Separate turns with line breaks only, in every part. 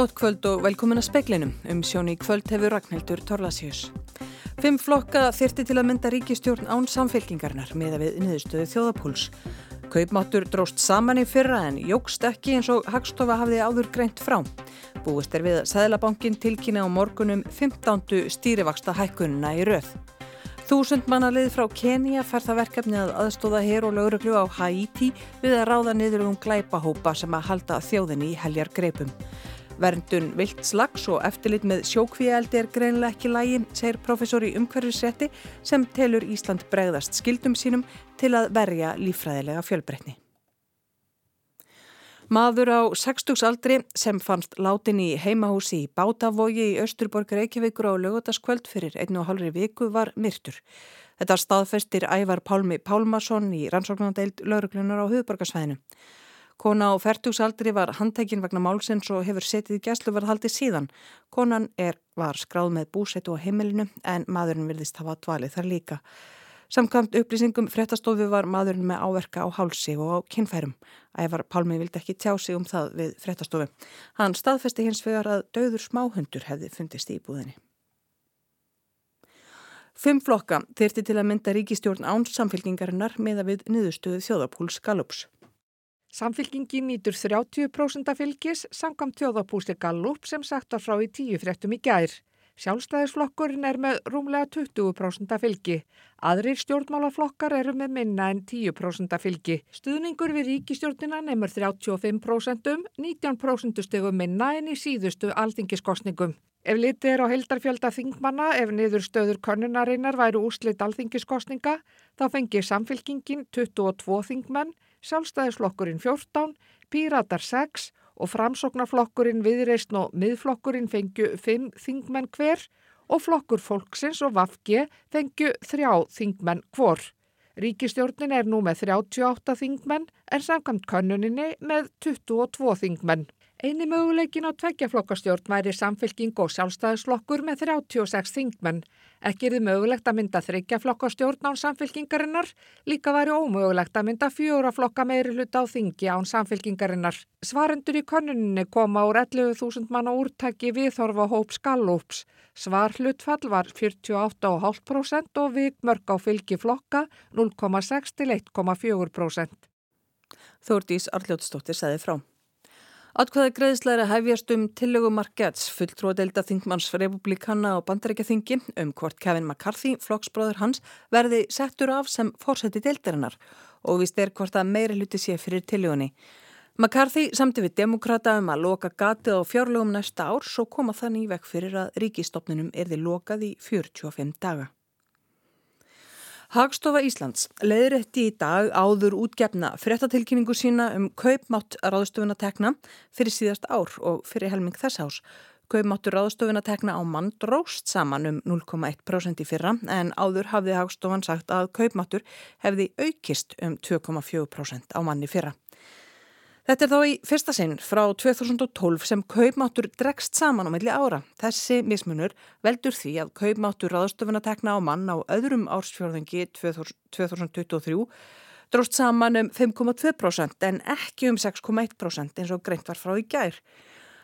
Gott kvöld og velkomin að speklinum. Um sjóni í kvöld hefur Ragnhildur Torlasíus. Fimm flokka þyrti til að mynda ríkistjórn án samfélkingarnar með að við niðurstöðu þjóðapúls. Kaupmáttur dróst saman í fyrra en jógst ekki eins og Hagstofa hafði áður greint frá. Búist er við að Sæðlabankin tilkynna á morgunum 15. stýrivaksta hækkununa í röð. Þúsund mannalið frá Kenya fær það verkefni að aðstóða hér og lauruglu á Haiti við að ráða niður um glæpahópa sem að halda þjóðinni í heljar greipum. Verndun vilt slags og eftirlit með sjókvíaldi er greinlega ekki lægi, segir professor í umhverfisrétti sem telur Ísland bregðast skildum sínum til að verja lífræðilega fjölbreytni. Maður á 60s aldri sem fannst látin í heimahúsi í Bátavogi í Östurborg Reykjavíkur á lögotaskvöld fyrir einu og hálfri viku var myrtur. Þetta staðfestir Ævar Pálmi Pálmarsson í rannsóknandeild lauruglunar á huðborgarsvæðinu. Kona á 40s aldri var handtekinn vegna málsins og hefur setið gæsluverðhaldi síðan. Konan er, var skráð með búsetu á heimilinu en maðurinn virðist hafa dvalið þar líka. Samkvæmt upplýsingum fréttastofu var maðurinn með áverka á hálsi og á kinnfærum. Ævar Pálmi vildi ekki tjá sig um það við fréttastofu. Hann staðfesti hins vegar að döður smáhundur hefði fundist í búðinni. Fimm flokka þyrti til að mynda ríkistjórn áns samfélkingarinnar með að við niðurstöðu þjóðapúls Gallups.
Samfélkingin nýtur 30% fylgis samkvæmt þjóðapúsli Gallup sem sagt var frá í tíu fréttum í gær. Sjálfstæðisflokkurinn er með rúmlega 20% fylgi. Aðrir stjórnmálaflokkar eru með minna en 10% fylgi. Stuðningur við ríkistjórnina nefnur 35%, 19% stegum minna en í síðustu alþingiskostningum. Ef litið er á heldarfjölda þingmanna, ef niður stöður konunnarinnar væru úrslit alþingiskostninga, þá fengir samfélkingin 22 þingmenn, sjálfstæðisflokkurinn 14, píratar 6 og framsóknarflokkurinn viðreist og miðflokkurinn fengju fimm þingmenn hver og flokkur fólksins og Vafge fengju þrjá þingmenn hvor. Ríkistjórnin er nú með 38 þingmenn en samkvæmt könnuninni með 22 þingmenn. Einu möguleikin á tveggjaflokkastjórn væri samfélking og sjálfstæðisflokkur með 36 þingmenn. Ekki er þið mögulegt að mynda þryggjaflokkastjórn án samfélkingarinnar, líka væri ómögulegt að mynda fjóraflokka meiri hluta á þingi án samfélkingarinnar. Svarendur í konunni koma úr 11.000 manna úrtæki viðhorfa hóp skallúps. Svar hlutfall var 48,5% og vikmörk á fylgi flokka 0,6 til 1,4%.
Þórdís Arljótsdóttir segði frá. Atkvæða greiðslæri hefjast um tillegumarkets fulltróðdelda þingmanns republikanna og bandarækjaþingi um hvort Kevin McCarthy, flokksbróður hans, verði settur af sem fórseti deildarinnar og vist er hvort að meiri hluti sé fyrir tillegunni. McCarthy samti við demokrata um að loka gatið á fjárlögum næsta ár svo koma þannig í vekk fyrir að ríkistofnunum erði lokað í 45 daga. Hagstofa Íslands leiðrætti í dag áður útgefna fréttatilkynningu sína um kaupmátt ráðstofuna tekna fyrir síðast ár og fyrir helming þess ás. Kaupmáttur ráðstofuna tekna á mann dróst saman um 0,1% í fyrra en áður hafði Hagstofan sagt að kaupmáttur hefði aukist um 2,4% á manni fyrra. Þetta er þá í fyrsta sinn frá 2012 sem kaupmáttur dregst saman á milli ára. Þessi mismunur veldur því að kaupmáttur ráðstöfunatekna á mann á öðrum ársfjörðingi 2023 dróst saman um 5,2% en ekki um 6,1% eins og greint var frá í gær.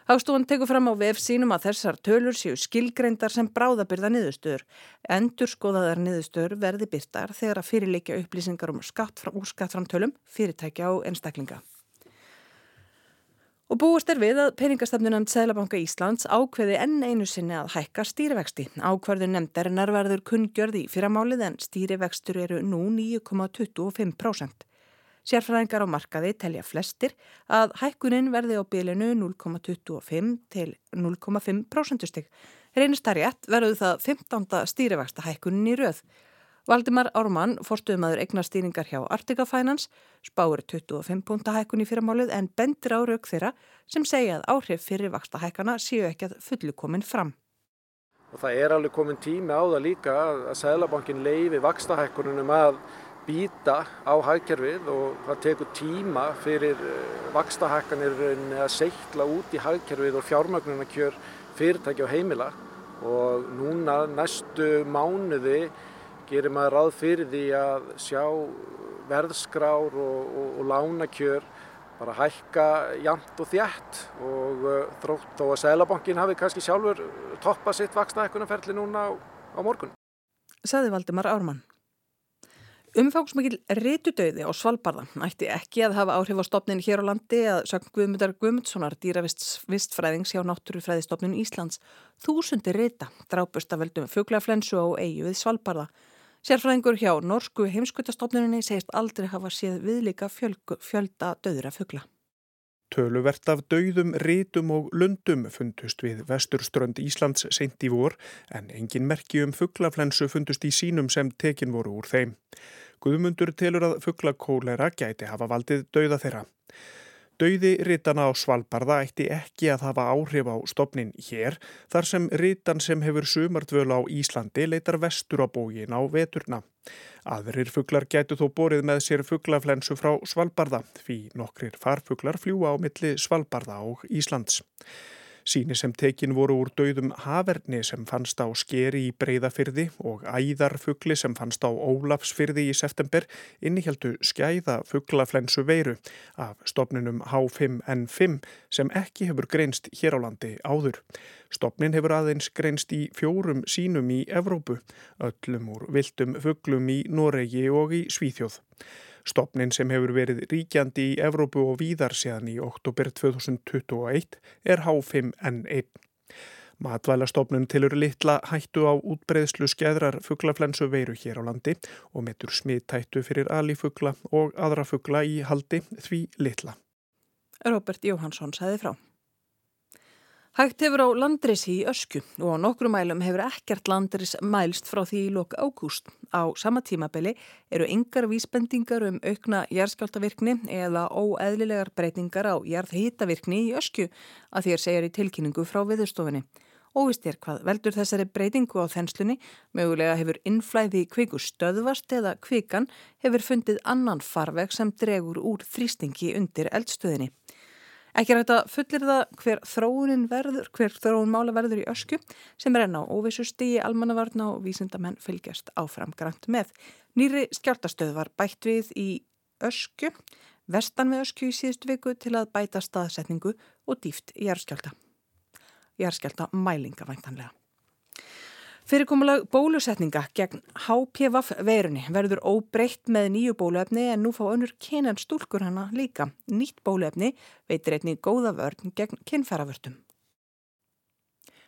Hagstofan tekur fram á vef sínum að þessar tölur séu skilgreindar sem bráðabyrða niðurstöður. Endur skoðaðar niðurstöður verði byrtar þegar að fyrirleikja upplýsingar um skatt úr skattframtölum, fyrirtækja og einstaklinga. Og búist er við að peningastafnunand Sælabanka Íslands ákveði enn einu sinni að hækka stýrivexti. Ákvarður nefndar nærverður kunngjörði fyrramálið en stýrivextur eru nú 9,25%. Sérfræðingar á markaði telja flestir að hækkunin verði á bylinu 0,25 til 0,5% stygg. Reynist það rétt verður það 15. stýrivexta hækkunin í rauð. Valdimar Ármann, forstuðumadur eignastýringar hjá Artika Finance, spáur 25 punta hækkun í fyrramálið en bendir á rauk þeirra sem segja að áhrif fyrir vaksta hækkana séu ekki að fullu komin fram.
Og það er alveg komin tími á það líka að Sælabankin leifi vaksta hækkunum að býta á hækkerfið og það tekur tíma fyrir eh, vaksta hækkanir að seikla út í hækkerfið og fjármögnunarkjör fyrirtæki og heimila og núna næstu mánuði gerir maður ráð fyrir því að sjá verðskrár og, og, og lánakjör bara hækka jæmt og þjætt og þrótt þó að Sælabankin hafi kannski sjálfur toppað sitt vakstahækkunarferli núna á, á morgun.
Saði Valdimar Ármann. Umfangsmikil reytudauði á Svalbardha ætti ekki að hafa áhrif á stopnin hér á landi að sögn Guðmundar Guðmundssonar dýravistfræðings hjá Náttúrufræðistofnun Íslands. Þúsundi reyta drápust af veldum fugglaflensu á eigu við Svalbardha. Sérfræðingur hjá Norsku heimskutastofnuninni segist aldrei hafa séð viðlika fjölda döðra fuggla.
Töluvert af dauðum, rítum og lundum fundust við vesturströnd Íslands seint í vor en engin merki um fugglaflensu fundust í sínum sem tekin voru úr þeim. Guðmundur telur að fugglakólera gæti hafa valdið dauða þeirra. Dauði rítana á Svalbardha ætti ekki að hafa áhrif á stopnin hér þar sem rítan sem hefur sumardvölu á Íslandi leitar vestur á bógin á veturna. Aðrir fugglar gætu þó borið með sér fugglaflensu frá Svalbardha því nokkrir farfugglar fljúa á milli Svalbardha og Íslands. Síni sem tekin voru úr dauðum haverni sem fannst á skeri í breyðafyrði og æðarfugli sem fannst á Ólafsfyrði í september inniheldu skæða fugglaflensu veiru af stopninum H5N5 sem ekki hefur greinst hér á landi áður. Stopnin hefur aðeins greinst í fjórum sínum í Evrópu, öllum úr viltum fugglum í Noregi og í Svíþjóð. Stopnin sem hefur verið ríkjandi í Evrópu og víðar séðan í oktober 2021 er H5N1. Matvælastofnun tilur litla hættu á útbreyðslu skeðrar fugglaflensu veiru hér á landi og metur smittættu fyrir alifugla og aðra fuggla í haldi því litla.
Robert Jóhansson sæði frá. Hægt hefur á landrisi í ösku og á nokkru mælum hefur ekkert landris mælst frá því í lok ágúst. Á sama tímabili eru yngar vísbendingar um aukna jærskjáltavirkni eða óeðlilegar breytingar á jærðhýtavirkni í ösku að þér segjar í tilkynningu frá viðurstofinni. Óvist er hvað veldur þessari breytingu á þenslunni, mögulega hefur innflæði kviku stöðvast eða kvikan hefur fundið annan farveg sem dregur úr þrýstingi undir eldstöðinni. Ekki hægt að fullir það hver þróunin verður, hver þróun mála verður í ösku sem er enná óvissu stíi almannavarna og vísindamenn fylgjast áfram grænt með. Nýri skjáltastöð var bætt við í ösku, vestan við ösku í síðustu viku til að bæta staðsetningu og dýft í jærskjálta. Jærskjálta mælinga Fyrirkomulag bólusetninga gegn HPV veirunni verður óbreytt með nýju bóluefni en nú fá önnur kynan stúlkur hana líka. Nýtt bóluefni veitir einni góða vörn gegn kynfæravörtum.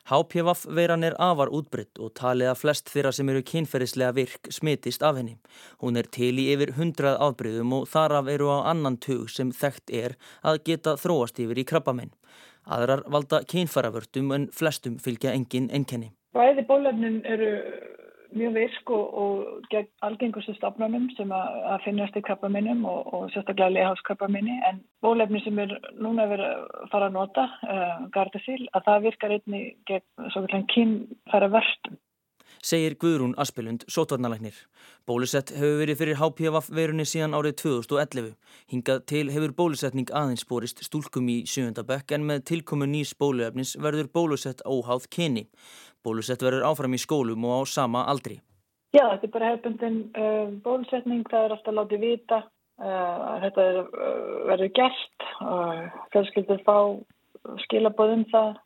HPV veiran er afar útbrytt og talið að flest þeirra sem eru kynferðislega virk smitist af henni. Hún er til í yfir hundrað afbreyðum og þaraf eru á annan tug sem þekkt er að geta þróast yfir í krabbamenn. Aðrar valda kynfæravörtum en flestum fylgja engin enkenni.
Bæði bólefnin eru mjög virk og, og gegn algengustu stafnunum sem að, að finnast í krabbaminnum og, og sérstaklega leiháskrabbaminni en bólefni sem er núna verið að fara að nota, uh, Gardasil, að það virkar einni gegn svo kallan kynfæra vörstum
segir Guðrún Aspelund, sótvarnalæknir. Bólusett hefur verið fyrir HPV verunni síðan árið 2011. Hingað til hefur bólusetning aðeins borist stúlkum í sjöndabökk en með tilkomu nýs bóluefnis verður bólusett óháð kyni. Bólusett verður áfram í skólum og á sama aldri.
Já, þetta er bara hefbundin uh, bólusetning, það er alltaf látið vita. Uh, þetta er, uh, verður gert fjölskyldur fá skilabóðum það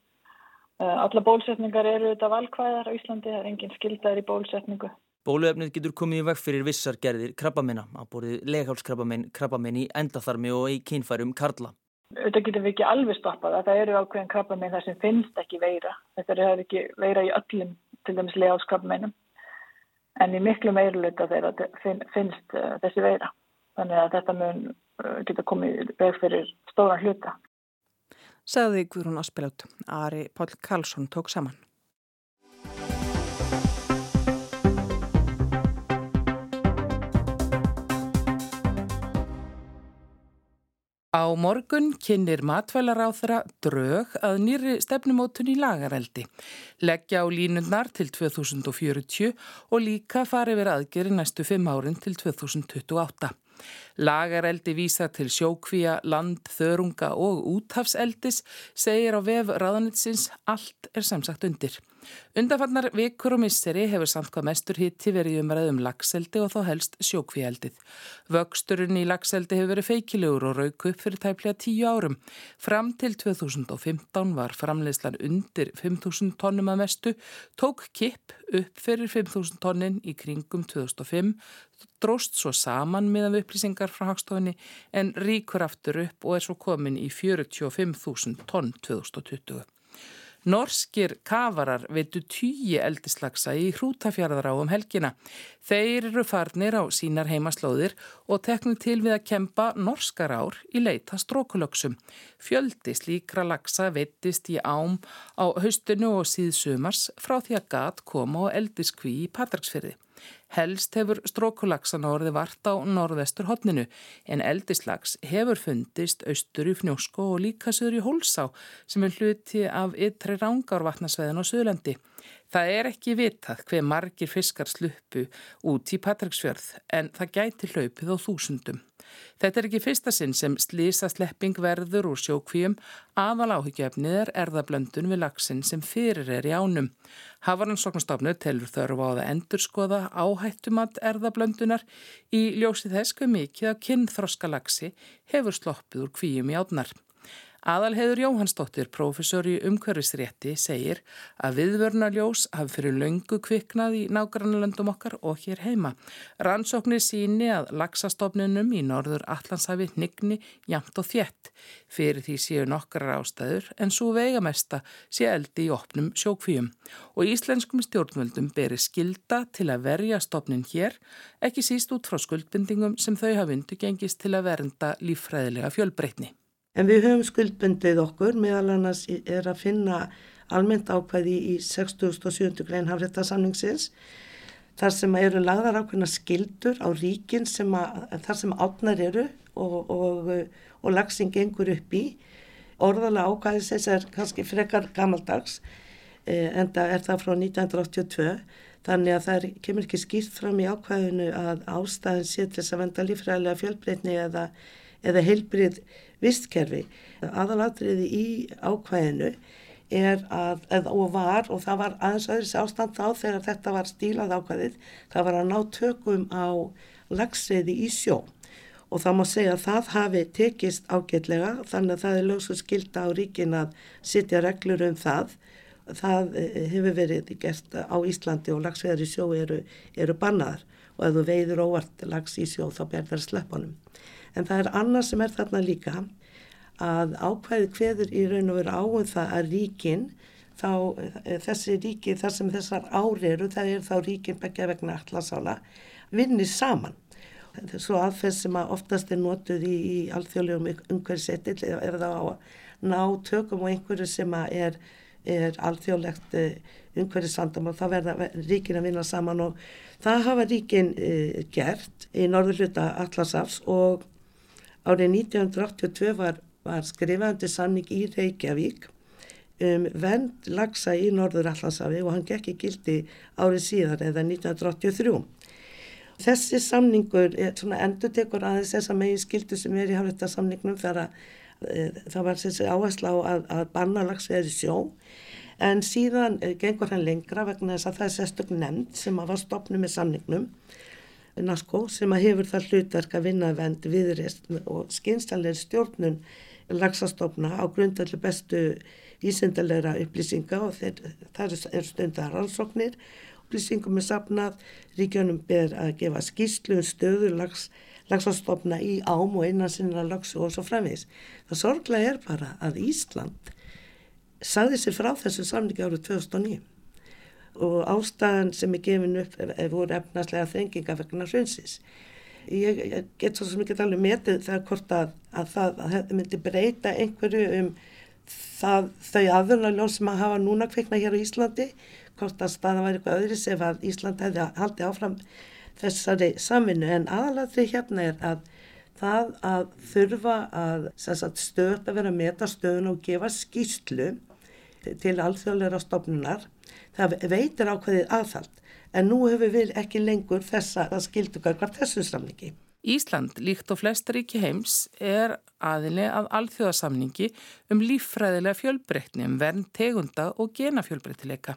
alla bólusetningar eru þetta valkvæðar á Íslandi, það er engin skildar í bólusetningu.
Bóluefnið getur komið í veg fyrir vissar gerðir krabbamina, á borðið leghálskrabbamin, krabbamin í endatharmi og í kynfærum karla.
Þetta getur við ekki alveg stoppað, það eru ákveðin krabbamin þar sem finnst ekki veira. Þetta er ekki veira í öllum, til dæmis leghálskrabbaminum, en í miklu meiruluta þegar finnst uh, þessi veira. Þannig að þetta mun uh, geta komið í veg fyrir stóran hluta
sagði Guðrún Aspeljótt. Ari Pál Karlsson tók saman. Á morgun kynir matvælaráþra drög að nýri stefnumótun í lagareldi. Leggja á línundnar til 2040 og líka fari verið aðgeri næstu fimm árin til 2028. Lagareldi vísa til sjókvíja, land, þörunga og úthafseldis segir á vef ráðanitsins allt er samsagt undir.
Undanfannar vikur og misseri hefur samt hvað mestur hitti verið umræðum lagseldi og þá helst sjókvíeldið. Vöxturinn í lagseldi hefur verið feikilegur og rauk upp fyrir tæplega tíu árum. Fram til 2015 var framleiðslan undir 5.000 tónnum að mestu, tók kipp upp fyrir 5.000 tónnin í kringum 2005, dróst svo saman meðan upplýsingar frá hagstofinni en ríkur aftur upp og er svo komin í 45.000 tónn 2020. Norskir kafarar veitu tíu eldislagsa í hrútafjörðar á um helgina. Þeir eru farnir á sínar heimaslóðir og teknum til við að kempa norskar ár í leita strókulöksum. Fjöldi slíkra lagsa veitist í ám á haustinu og síðsumars frá því að gat koma á eldiskví í Patraksfyrði. Helst hefur strókulagsan orði vart á norðvestur hotninu en eldislags hefur fundist austur í Fnjósko og líka söður í Hólsá sem er hluti af ytri rángarvatnasveðin á Suðlandi. Það er ekki vitað hver margir fiskar sluppu út í Patricksfjörð en það gæti hlaupið á þúsundum. Þetta er ekki fyrsta sinn sem slísa slepping verður úr sjókvíum aðal áhyggjöfnið er erðablöndun við lagsin sem fyrir er í ánum. Hafaransóknastofnu telur þörfu á að endurskoða áhættumat erðablöndunar í ljósið þess hver mikið að kynþroska lagsi hefur sloppið úr kvíum í átnar. Aðalheður Jóhannsdóttir, profesor í umhverfisrétti, segir að viðvörnaljós hafi fyrir löngu kviknað í nágrannalöndum okkar og hér heima. Rannsóknir síni að laxastofnunum í norður Allandshafi nigni jamt og þjett. Fyrir því séu nokkrar ástæður en svo veigamesta sé eldi í opnum sjókfíum. Og íslenskum stjórnvöldum beri skilda til að verja stofnin hér, ekki síst út frá skuldbindingum sem þau hafi undugengist til að vernda líffræðilega fjölbreytni.
En við höfum skuldbundið okkur meðal annars er að finna almennt ákvæði í 60.7. grein hafréttasamningsins þar sem eru lagðar ákveðna skildur á ríkin sem að, þar sem átnar eru og, og, og lagsing gengur upp í. Orðala ákvæðis þess er kannski frekar gammaldags en það er það frá 1982 þannig að það kemur ekki skýrt fram í ákvæðinu að ástæðin sé til þess að venda lífræðilega fjölbreytni eða, eða heilbrið vistkerfi. Aðalatriði í ákvæðinu er að, eða, og var, og það var aðeins öðris ástand þá þegar þetta var stílað ákvæðið, það var að ná tökum á lagsveiði í sjó. Og það má segja að það hafi tekist ágætlega, þannig að það er lögst skilta á ríkin að sitja reglur um það. Það eh, hefur verið gert á Íslandi og lagsveiðar í sjó eru, eru bannaðar og ef þú veiður óvart lags í sjó þá ber það að sleppa honum. En það er annað sem er þarna líka að ákvæði hveður í raun og veru áum það að ríkin, þá eh, þessi ríki þar sem þessar ári eru, það er þá ríkin begja vegna allasála, vinnir saman. Svo aðferð sem að oftast er notuð í, í alþjóðlegum umhverfisettil er það á að ná tökum og einhverju sem er, er alþjóðlegt eh, umhverfisandamál, þá verða ríkin að vinna saman og það hafa ríkin uh, gert í norður hluta Allasafs og Árið 1982 var, var skrifandi sannig í Reykjavík um vend lagsa í Norður Allansafi og hann gekk í gildi árið síðar eða 1983. Þessi samningur endur tekur aðeins þessa megin skildu sem er í hafðrættasamningnum þegar e, það var þessi áhersla á að, að banna lagsa eða sjó en síðan e, gengur hann lengra vegna þess að það er sérstök nefnd sem var stopnum með samningnum NASCO sem að hefur það hlutverk að vinna vend viðreist og skynstanlega stjórnun lagsastofna á grundalli bestu ísendalega upplýsinga og þeir, það er stundar rannsóknir. Upplýsingum er sapnað, ríkjónum ber að gefa skýslu um stöður lags, lagsastofna í ám og innan sinna lagsu og svo framvís. Það sorglega er bara að Ísland saði sér frá þessu samningi árið 2009 og ástæðan sem er gefin upp voru efnarslega þrenginga vegna hrunsis. Ég, ég get svo tala um metið þegar hvort að, að það að myndi breyta einhverju um það, þau aðvunarljón sem að hafa núna kveikna hér á Íslandi, hvort að staða væri eitthvað öðris ef að Ísland hefði haldið áfram þessari samvinnu en aðalatri hérna er að það að þurfa að stöðt að vera að meta stöðun og gefa skýslu til alþjóðleira stofnunar það veitir ákveðið aðhald en nú hefur við ekki lengur þessa að skildu hvað þessu samningi.
Ísland, líkt og flest ríki heims, er aðili að alþjóðasamningi um líffræðilega fjölbreytni um vernd tegunda og gena fjölbreytileika.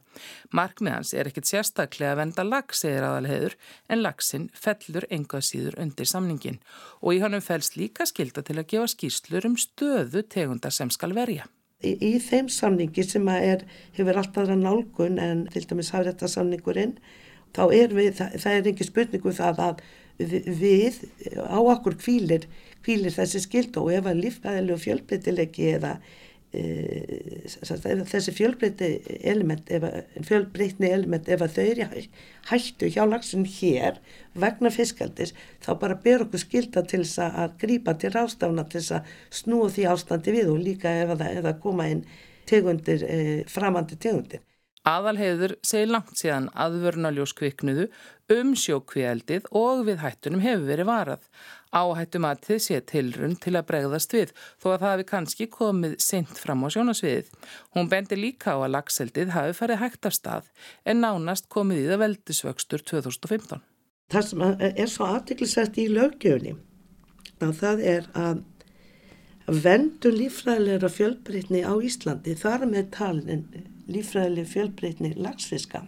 Markmiðans er ekkit sérstaklega að venda lags, segir aðalheður, en lagsin fellur engað síður undir samningin og í honum fels líka skilda til að gefa skýrslur um stöðu tegunda sem skal verja.
Í, í þeim samningi sem er, hefur alltaf aðra nálgun en til dæmis hafrætta samningurinn, þá er við, það, það er ekki spurningu um það að við á okkur kvílir, kvílir þessi skild og ef að lífæðilegu fjölbreytilegi eða þessi fjölbreyti element, fjölbreytni element ef að þau eru hættu hjá lagsun hér vegna fiskaldis þá bara ber okkur skilda til þess að grípa til rástafna til þess að snúa því ástandi við og líka ef að koma inn tegundir, e, framandi tegundir.
Aðalheiður segir langt síðan aðvörnaljós kviknuðu um sjókvíeldið og við hættunum hefur verið varað. Áhættumatið sé tilrun til að bregðast við þó að það hefði kannski komið seint fram á sjónasviðið. Hún bendir líka á að lagseldið hafi farið hægt af stað en nánast komið í það veldisvöxtur 2015.
Það sem er svo aðtiklisvægt í lögjöfni það er að vendun lífræðilegra fjölbreytni á Íslandi þar með talin lífræðileg fjölbreytni lagsfiska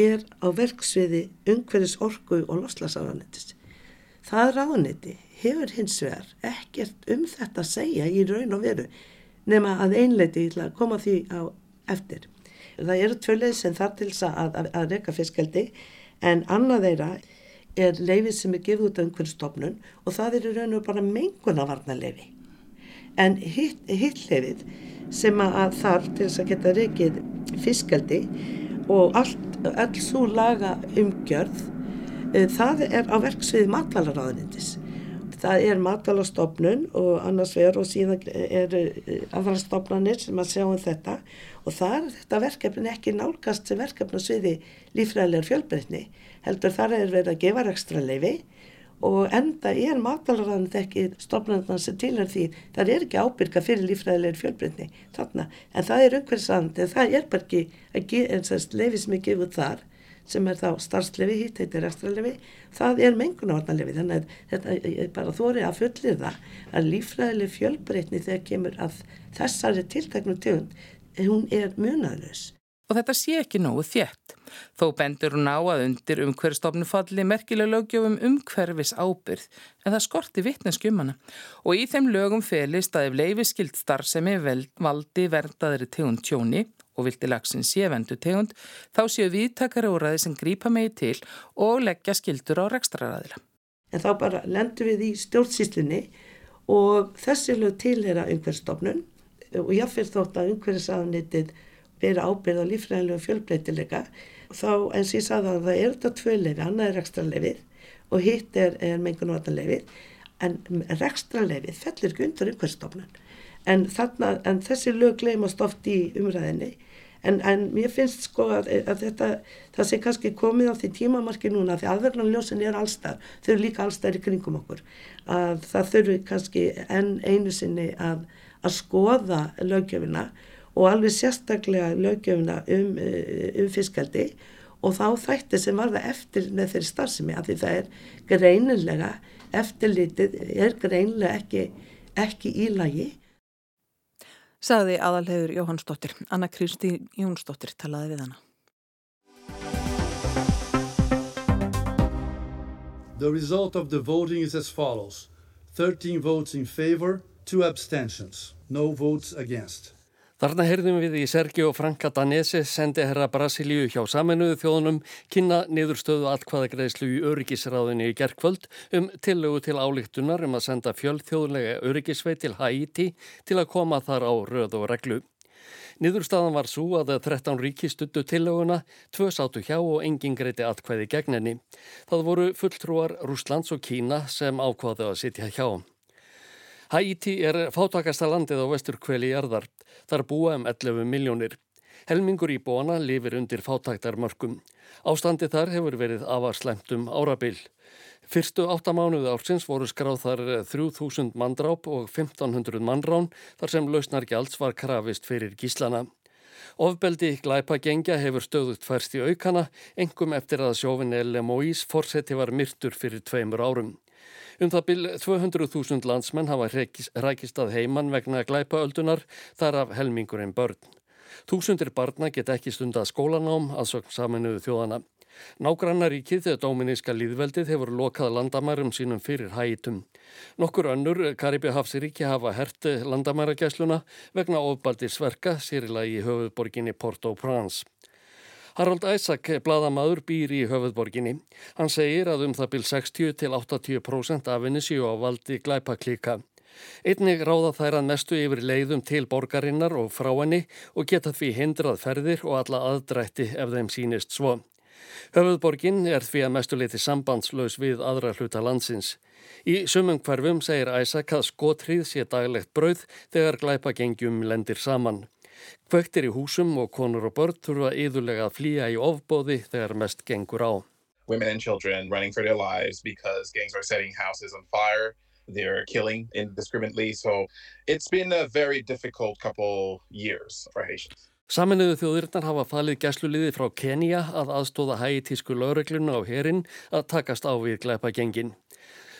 er á verksviði umhverfis orgu og loslasafranettis. Það ráðneti hefur hins vegar ekkert um þetta að segja í raun og veru nema að einleiti til að koma því á eftir. Það eru tvöleið sem þar til að, að, að reyka fiskaldi en annað þeirra er leifið sem er gefið út af umhverfstofnun og það eru raun og bara mengunavarnarleifi. En hitt, hitt leifið sem að þarf til þess að geta reykið fiskaldi og allt, all svo laga umgjörð það er á verksvið matvælaráðnindis það er matvælarstofnun og annars vegar og síðan er eh, aðhalstofnanir sem að sjá um þetta. Og það er þetta verkefni ekki nálgast sem verkefni á sviði lífræðilegar fjölbreytni heldur þar er verið að gefa ekstra leifi og enda er matalarann ekki stofnarnar sem til er því. Það er ekki ábyrga fyrir lífræðilegir fjölbreytni þarna, en það er umhverfisand en það er bara ekki að lefi sem er gefið þar sem er þá starfslefi, hitt heitir ekstralefi það er mengunavarnalefi þannig að þetta er bara þóri að fullir það að lífræðileg fjölbreytni þegar kemur að þessari tiltaknum tegund hún er munaðlös
og þetta sé ekki nógu þjætt. Þó bendur hún á að undir umhverfstofnu falli merkileg lögjöfum umhverfis ábyrð en það skorti vittneskjumana og í þeim lögum felist að ef leifi skilt starfsemi valdi verdaðri tegund tjóni og vildi lagsin sé vendu tegund þá séu viðtakari úrraði sem grípa megi til og leggja skildur á rekstraræðila.
En þá bara lendur við í stjórnsýslinni og þessi lög tilhera umhverfstofnun og ég fyrir þótt að umhverfisaðanitið bera ábyrð á lífræðilega fjölbreytileika þá eins ég sagði að það er þetta tvö lefi, annað er rekstra lefið og hitt er, er mengunvartan lefið en rekstra lefið fellur ekki undir umhverfstofnun en, en þessi lög gleymast oft í umræðinni en, en mér finnst sko að, að þetta það sé kannski komið á því tímamarki núna því aðverðanljósin er allstar þau eru líka allstar í kringum okkur að það þurfi kannski enn einu sinni að, að skoða lögjöfina og alveg sérstaklega lögjöfuna um, eh, um fiskaldi og þá þætti sem var það eftir með þeirri starfsemi af því það er greinilega eftirlitið er greinilega ekki, ekki í lagi.
Saði aðalhegur Jóhannsdóttir. Anna Kristi Jónsdóttir talaði við hana.
The result of the voting is as follows. 13 votes in favor, 2 abstentions, no votes against.
Þarna heyrðum við í Sergio Franca Danese sendi herra Brasilíu hjá saminuðu þjóðunum kynna niðurstöðu allkvaðagreðslu í öryggisráðinni í gerkvöld um tillögu til álíktunar um að senda fjöldþjóðlega öryggisveit til Haiti til að koma þar á röð og reglu. Niðurstaðan var svo að 13 ríki stuttu tillöguna, tvö sátu hjá og engin greiti atkvæði gegn henni. Það voru fulltrúar Rúslands og Kína sem ákvaði að sitja hjá. Haiti er fátakasta landið á vestur kveli jarðar. Þar búa um 11 miljónir. Helmingur í bóna lifir undir fátaktarmörkum. Ástandi þar hefur verið avarslemt um árabil. Fyrstu áttamánuðu ársins voru skráð þar 3000 mandráp og 1500 mannrán þar sem lausnargjalds var krafist fyrir gíslana. Ofbeldi glæpa gengja hefur stöðut færst í aukana, engum eftir að sjófin L.M.O.I.s fórseti var myrtur fyrir tveimur árum. Um það byl 200.000 landsmenn hafa rækist að heiman vegna glæpaöldunar þar af helmingurinn börn. Þúsundir barna get ekki stunda skólanám að sögn saminuðu þjóðana. Nágrannaríkið þegar Dóminíska líðveldið hefur lokað landamærum sínum fyrir hægitum. Nokkur önnur Karibi Hafsiríki hafa hert landamæragæsluna vegna ofbaldi sverka sérila í höfuðborginni Port-au-Prince. Harald Æsak, bladamadur, býr í höfuðborginni. Hann segir að um það byl 60-80% af henni séu á valdi glæpaklíka. Einnig ráða þær að mestu yfir leiðum til borgarinnar og frá henni og geta því hindrað ferðir og alla aðdrætti ef þeim sínist svo. Höfuðborgin er því að mestuleiti sambandslaus við aðra hluta landsins. Í sumum hverfum segir Æsak að skotrið sé daglegt brauð þegar glæpa gengjum lendir saman. Kvöktir í húsum og konur og börn þurfa yðurlega að flýja í ofbóði þegar mest gengur á.
Women and children running for their lives because gangs are setting houses on fire. They're killing indiscriminately. So it's been a very difficult couple years for Haitians.
Saminuðu þjóðirnar hafa falið gæsluliði frá Kenya að aðstóða hægitísku laurugluna á herin að takast á við glæpa gengin.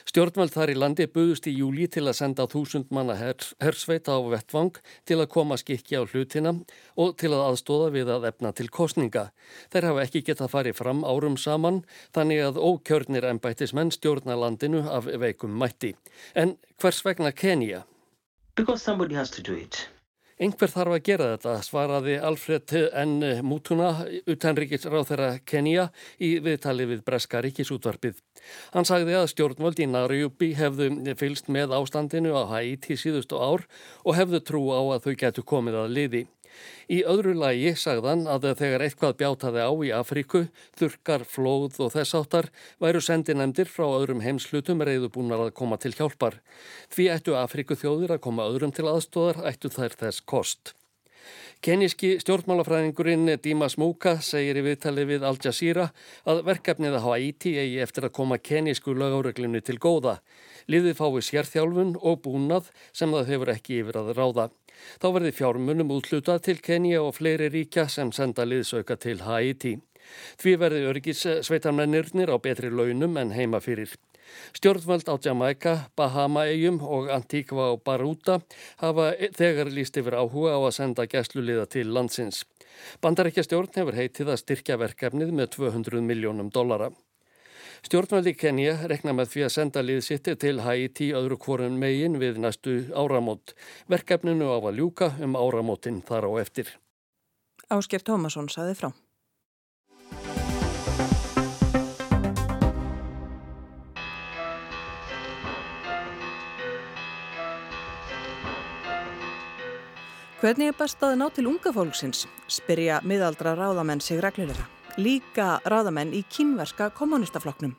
Stjórnveld þar í landi buðust í júli til að senda þúsund manna hers, hersveita á vettvang til að koma skikki á hlutina og til að aðstóða við að efna til kostninga. Þeir hafa ekki getað farið fram árum saman þannig að ókjörnir ennbættismenn stjórna landinu af veikum mætti. En hvers vegna Kenya?
Because somebody has to do it.
Einhver þarf að gera þetta, svaraði Alfred N. Mútuna, utanríkisráð þeirra Kenya í viðtali við Breska ríkisútvarpið. Hann sagði að stjórnvöld í Nariubi hefðu fylst með ástandinu á Haiti síðustu ár og hefðu trú á að þau getur komið að liði. Í öðru lagi sagðan að þegar eitthvað bjátaði á í Afríku, þurkar, flóð og þess áttar væru sendinemdir frá öðrum heimslutum reyðubúnar að koma til hjálpar. Því ættu Afríku þjóðir að koma öðrum til aðstóðar, ættu þær þess kost. Keníski stjórnmálafræðingurinn Dimas Muka segir í viðtali við Al Jazeera að verkefnið að Haiti eigi eftir að koma kenísku lögáreglunni til góða. Liðið fái sérþjálfun og búnað sem það hefur ekki yfir að ráða. Þá verði fjármunum útlutað til Kenya og fleiri ríkja sem senda liðsauka til Haiti. Því verði örgis sveitarmennirnir á betri launum en heima fyrir. Stjórnvöld á Jamaica, Bahama-eigjum og Antigua og Baruta hafa þegar líst yfir áhuga á að senda gæsluliða til landsins. Bandarækja stjórn hefur heitið að styrkja verkefnið með 200 miljónum dollara. Stjórnvöldi Kenja rekna með því að senda liðsitti til Haiti öðru kvorun megin við næstu áramót. Verkefninu á að ljúka um áramótin þar á eftir.
Ásker Tómasson saði frá. Hvernig er best að ná til unga fólksins? Spyrja miðaldra ráðamenn sig reglulega. Líka ráðamenn í kínverska kommunistafloknum.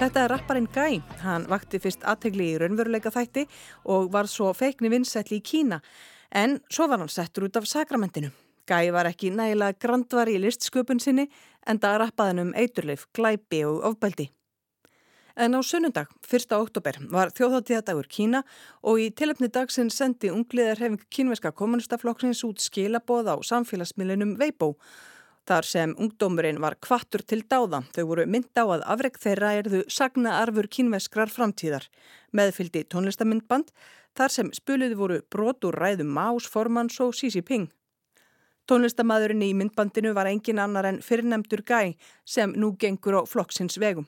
Þetta er rapparinn Guy. Hann vakti fyrst aðtegli í raunveruleika þætti og var svo feikni vinsætli í Kína. En svo var hann settur út af sakramentinu. Guy var ekki nægilega grandvar í listsköpun sinni en það rappaðan um eiturleif, glæpi og ofbeldi. En á sunnundag, 1. oktober, var þjóðháttíðadagur Kína og í tilöfni dagsinn sendi ungliðarhefing kínverska kommunistaflokksins út skilaboð á samfélagsmiðlunum Weibo. Þar sem ungdómurinn var kvattur til dáða, þau voru mynd á að afreg þeirra erðu sagna arfur kínveskrar framtíðar. Meðfyldi tónlistamindband, þar sem spuluði voru brotur ræðum Más, Formans og Xi Jinping. Tónlistamæðurinn í myndbandinu var engin annar en fyrrnemdur Gæ sem nú gengur á flokksins vegum.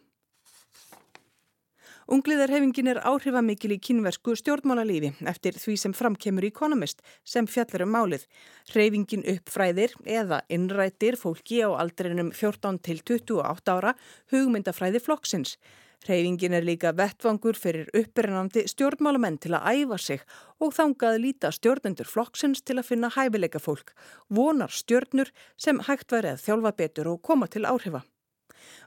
Ungliðarhefingin er áhrifamikil í kynversku stjórnmálalífi eftir því sem framkemur Economist sem fjallar um málið. Hreyfingin uppfræðir eða innrættir fólki á aldrinum 14 til 28 ára hugmyndafræði flokksins. Hreyfingin er líka vettvangur fyrir upprennandi stjórnmálamenn til að æfa sig og þangað líta stjórnendur flokksins til að finna hæfileika fólk, vonar stjórnur sem hægt verið að þjálfa betur og koma til áhrifa.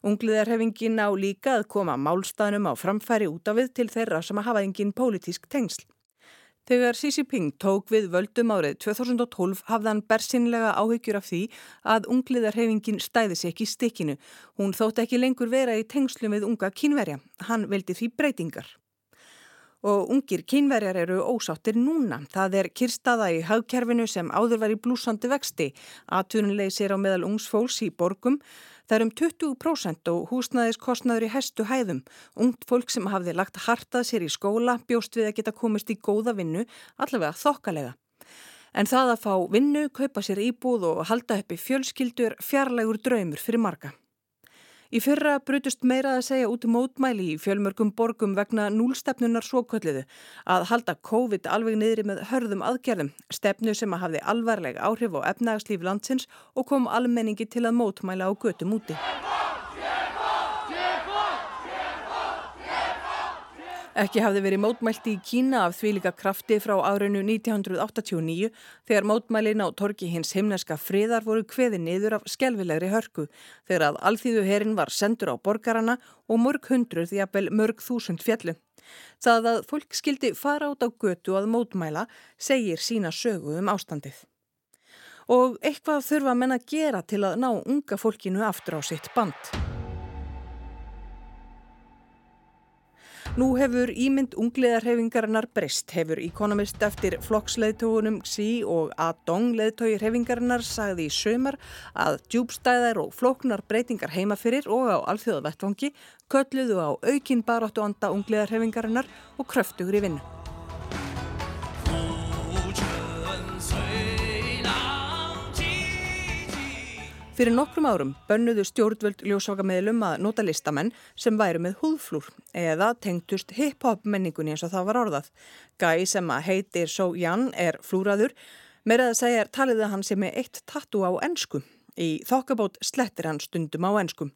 Ungliðarhefingin á líka að koma málstæðnum á framfæri út af við til þeirra sem að hafa engin pólitísk tengsl. Þegar Xi Jinping tók við völdum árið 2012 hafði hann bersinlega áhyggjur af því að ungliðarhefingin stæði sér ekki í stikinu. Hún þótt ekki lengur vera í tengslum við unga kínverja. Hann veldi því breytingar. Og ungir kynverjar eru ósáttir núna. Það er kirstaða í hagkerfinu sem áður var í blúsandi vexti. Atvinnleysir á meðal ungsfólks í borgum. Það er um 20% og húsnæðiskostnaður í hestu hæðum. Ungt fólk sem hafði lagt hartað sér í skóla bjóst við að geta komist í góða vinnu, allavega þokkalega. En það að fá vinnu, kaupa sér íbúð og halda upp í fjölskyldur fjarlægur draumur fyrir marga. Í fyrra brutust meira að segja út mótmæli í fjölmörgum borgum vegna núlstefnunar svokvölliðu að halda COVID alveg niðri með hörðum aðgerðum, stefnu sem að hafði alvarleg áhrif á efnagslíf landsins og kom almenningi til að mótmæla á götum úti. Ekki hafði verið mótmælti í Kína af því líka krafti frá árinu 1989 þegar mótmælin á torki hins himneska friðar voru kveði niður af skelvilegri hörku þegar að alþýðu herin var sendur á borgarana og mörg hundruð því að bel mörg þúsund fjallu. Það að fólk skildi fara át á götu að mótmæla segir sína sögu um ástandið. Og eitthvað þurfa menn að gera til að ná unga fólkinu aftur á sitt band. Nú hefur ímynd ungliðarhefingarinnar breyst, hefur Economist eftir flokksleðtógunum Xi og Adong leðtói hefingarinnar sagði í sömar að djúbstæðar og flóknar breytingar heima fyrir og á alþjóðavettvangi kölluðu á aukinn baráttu anda ungliðarhefingarinnar og kröftugur í vinnu. Fyrir nokkrum árum bönnuðu stjórnvöld ljósvakameðlum að nota listamenn sem væru með húðflúr eða tengtust hip-hop menningunni eins og það var orðað. Gæi sem að heitir So Jan er flúraður, meirað að segja er talið að hann sem er eitt tattu á ennsku. Í þokkabót slettir hann stundum á ennsku.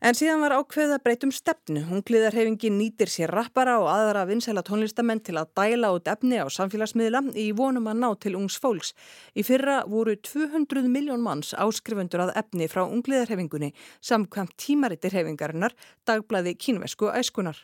En síðan var ákveð að breytum stefnu. Hungliðarhefingin nýtir sér rappara og aðra vinsæla tónlistamenn til að dæla út efni á samfélagsmiðla í vonum að ná til ungs fólks. Í fyrra voru 200 miljón manns áskrifundur að efni frá ungliðarhefingunni samkvæmt tímaritir hefingarinnar dagblæði kínvesku æskunar.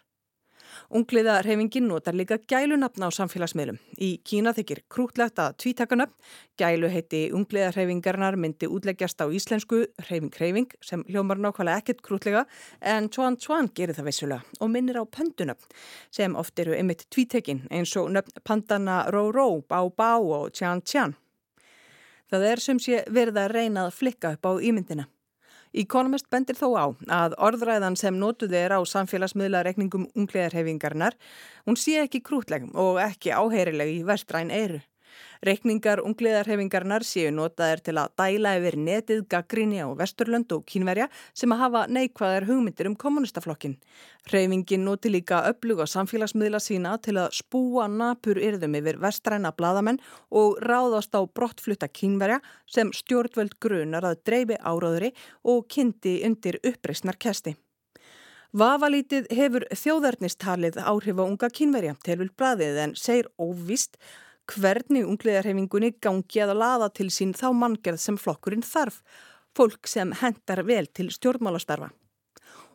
Ungliða reyfingin notar líka gælunafna á samfélagsmiðlum. Í Kína þykir krútlegt að tvítakanöfn. Gælu heiti ungliða reyfingarnar myndi útleggjast á íslensku reyfing-reyfing sem hljómar nákvæmlega ekkert krútlega en Chuan Chuan gerir það vissulega og minnir á pöndunöfn sem oft eru ymitt tvítekin eins og nöfn pandana Ró Ró, Bá Bá og Tján Tján. Það er sem sé verið að reyna að flikka upp á ímyndina. Economist bendir þó á að orðræðan sem notuði er á samfélagsmiðlareikningum unglegarhefingarnar, hún sé ekki krútlegum og ekki áheyrileg í vestræn eiru. Reykningar ungliðarhefingarnar séu notaðir til að dæla yfir netið gaggrinni á Vesturlönd og Kínverja sem að hafa neikvæðar hugmyndir um kommunistaflokkin. Hreyfingin noti líka öfluga samfélagsmiðla sína til að spúa napur yrðum yfir vestræna bladamenn og ráðast á brottflutta Kínverja sem stjórnvöld grunar að dreifi áráðuri og kynnti undir uppreysnar kesti. Vafalítið hefur þjóðarnistalið áhrif á unga kínverja til vil bladið en segir óvist hvernig ungliðarhefingunni gangi að laða til sín þá manngerð sem flokkurinn þarf, fólk sem hendar vel til stjórnmálastarfa.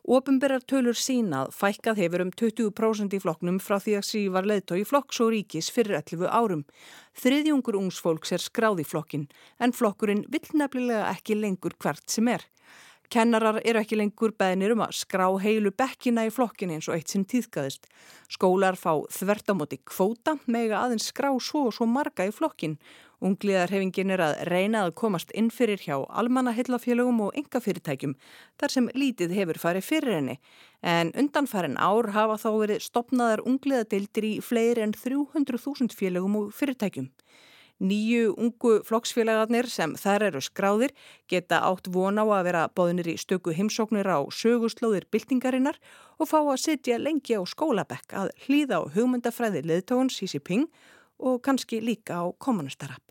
Ópenberar tölur sínað fækkað hefur um 20% í flokknum frá því að sí var leðtói flokks og ríkis fyrir 11 árum. Þriðjungur ungsfólks er skráð í flokkin en flokkurinn vill nefnilega ekki lengur hvert sem er. Kennarar eru ekki lengur beðnir um að skrá heilu bekkina í flokkin eins og eitt sem tíðkaðist. Skólar fá þvertamóti kvóta mega aðeins skrá svo og svo marga í flokkin. Ungliðarhefingin er að reyna að komast inn fyrir hjá almannahillafélögum og engafyrirtækjum þar sem lítið hefur farið fyrir henni. En undanfærin ár hafa þá verið stopnaðar ungliðadeildir í fleiri en 300.000 félögum og fyrirtækjum. Nýju ungu flokksfélagarnir sem þær eru skráðir geta átt von á að vera bóðinir í stöku heimsóknir á söguslóðir byltingarinnar og fá að sitja lengi á skólabekk að hlýða á hugmyndafræði leðtóðun Xi Jinping og kannski líka á kommunistarrapp.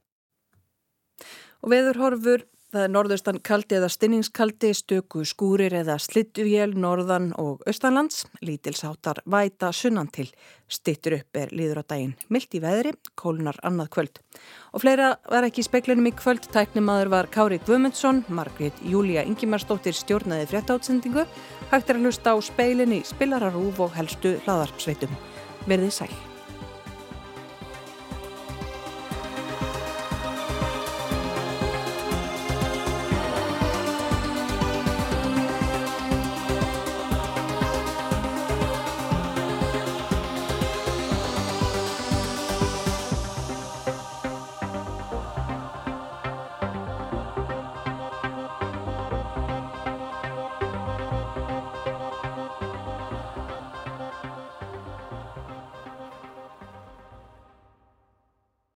Og veðurhorfur Það er norðaustan kaldi eða stinningskaldi, stöku skúrir eða slittuvél, norðan og austanlands. Lítilsáttar væta sunnan til. Stittur upp er líður á daginn. Milt í veðri, kólunar annað kvöld. Og fleira var ekki í speklinum í kvöld. Tæknimaður var Kári Guðmundsson, Margrit Júlia Ingimarsdóttir stjórnaði fréttátsendingu. Hægt er að hlusta á speilinni, spilararúf og helstu hlaðarpsveitum. Verðið sæl.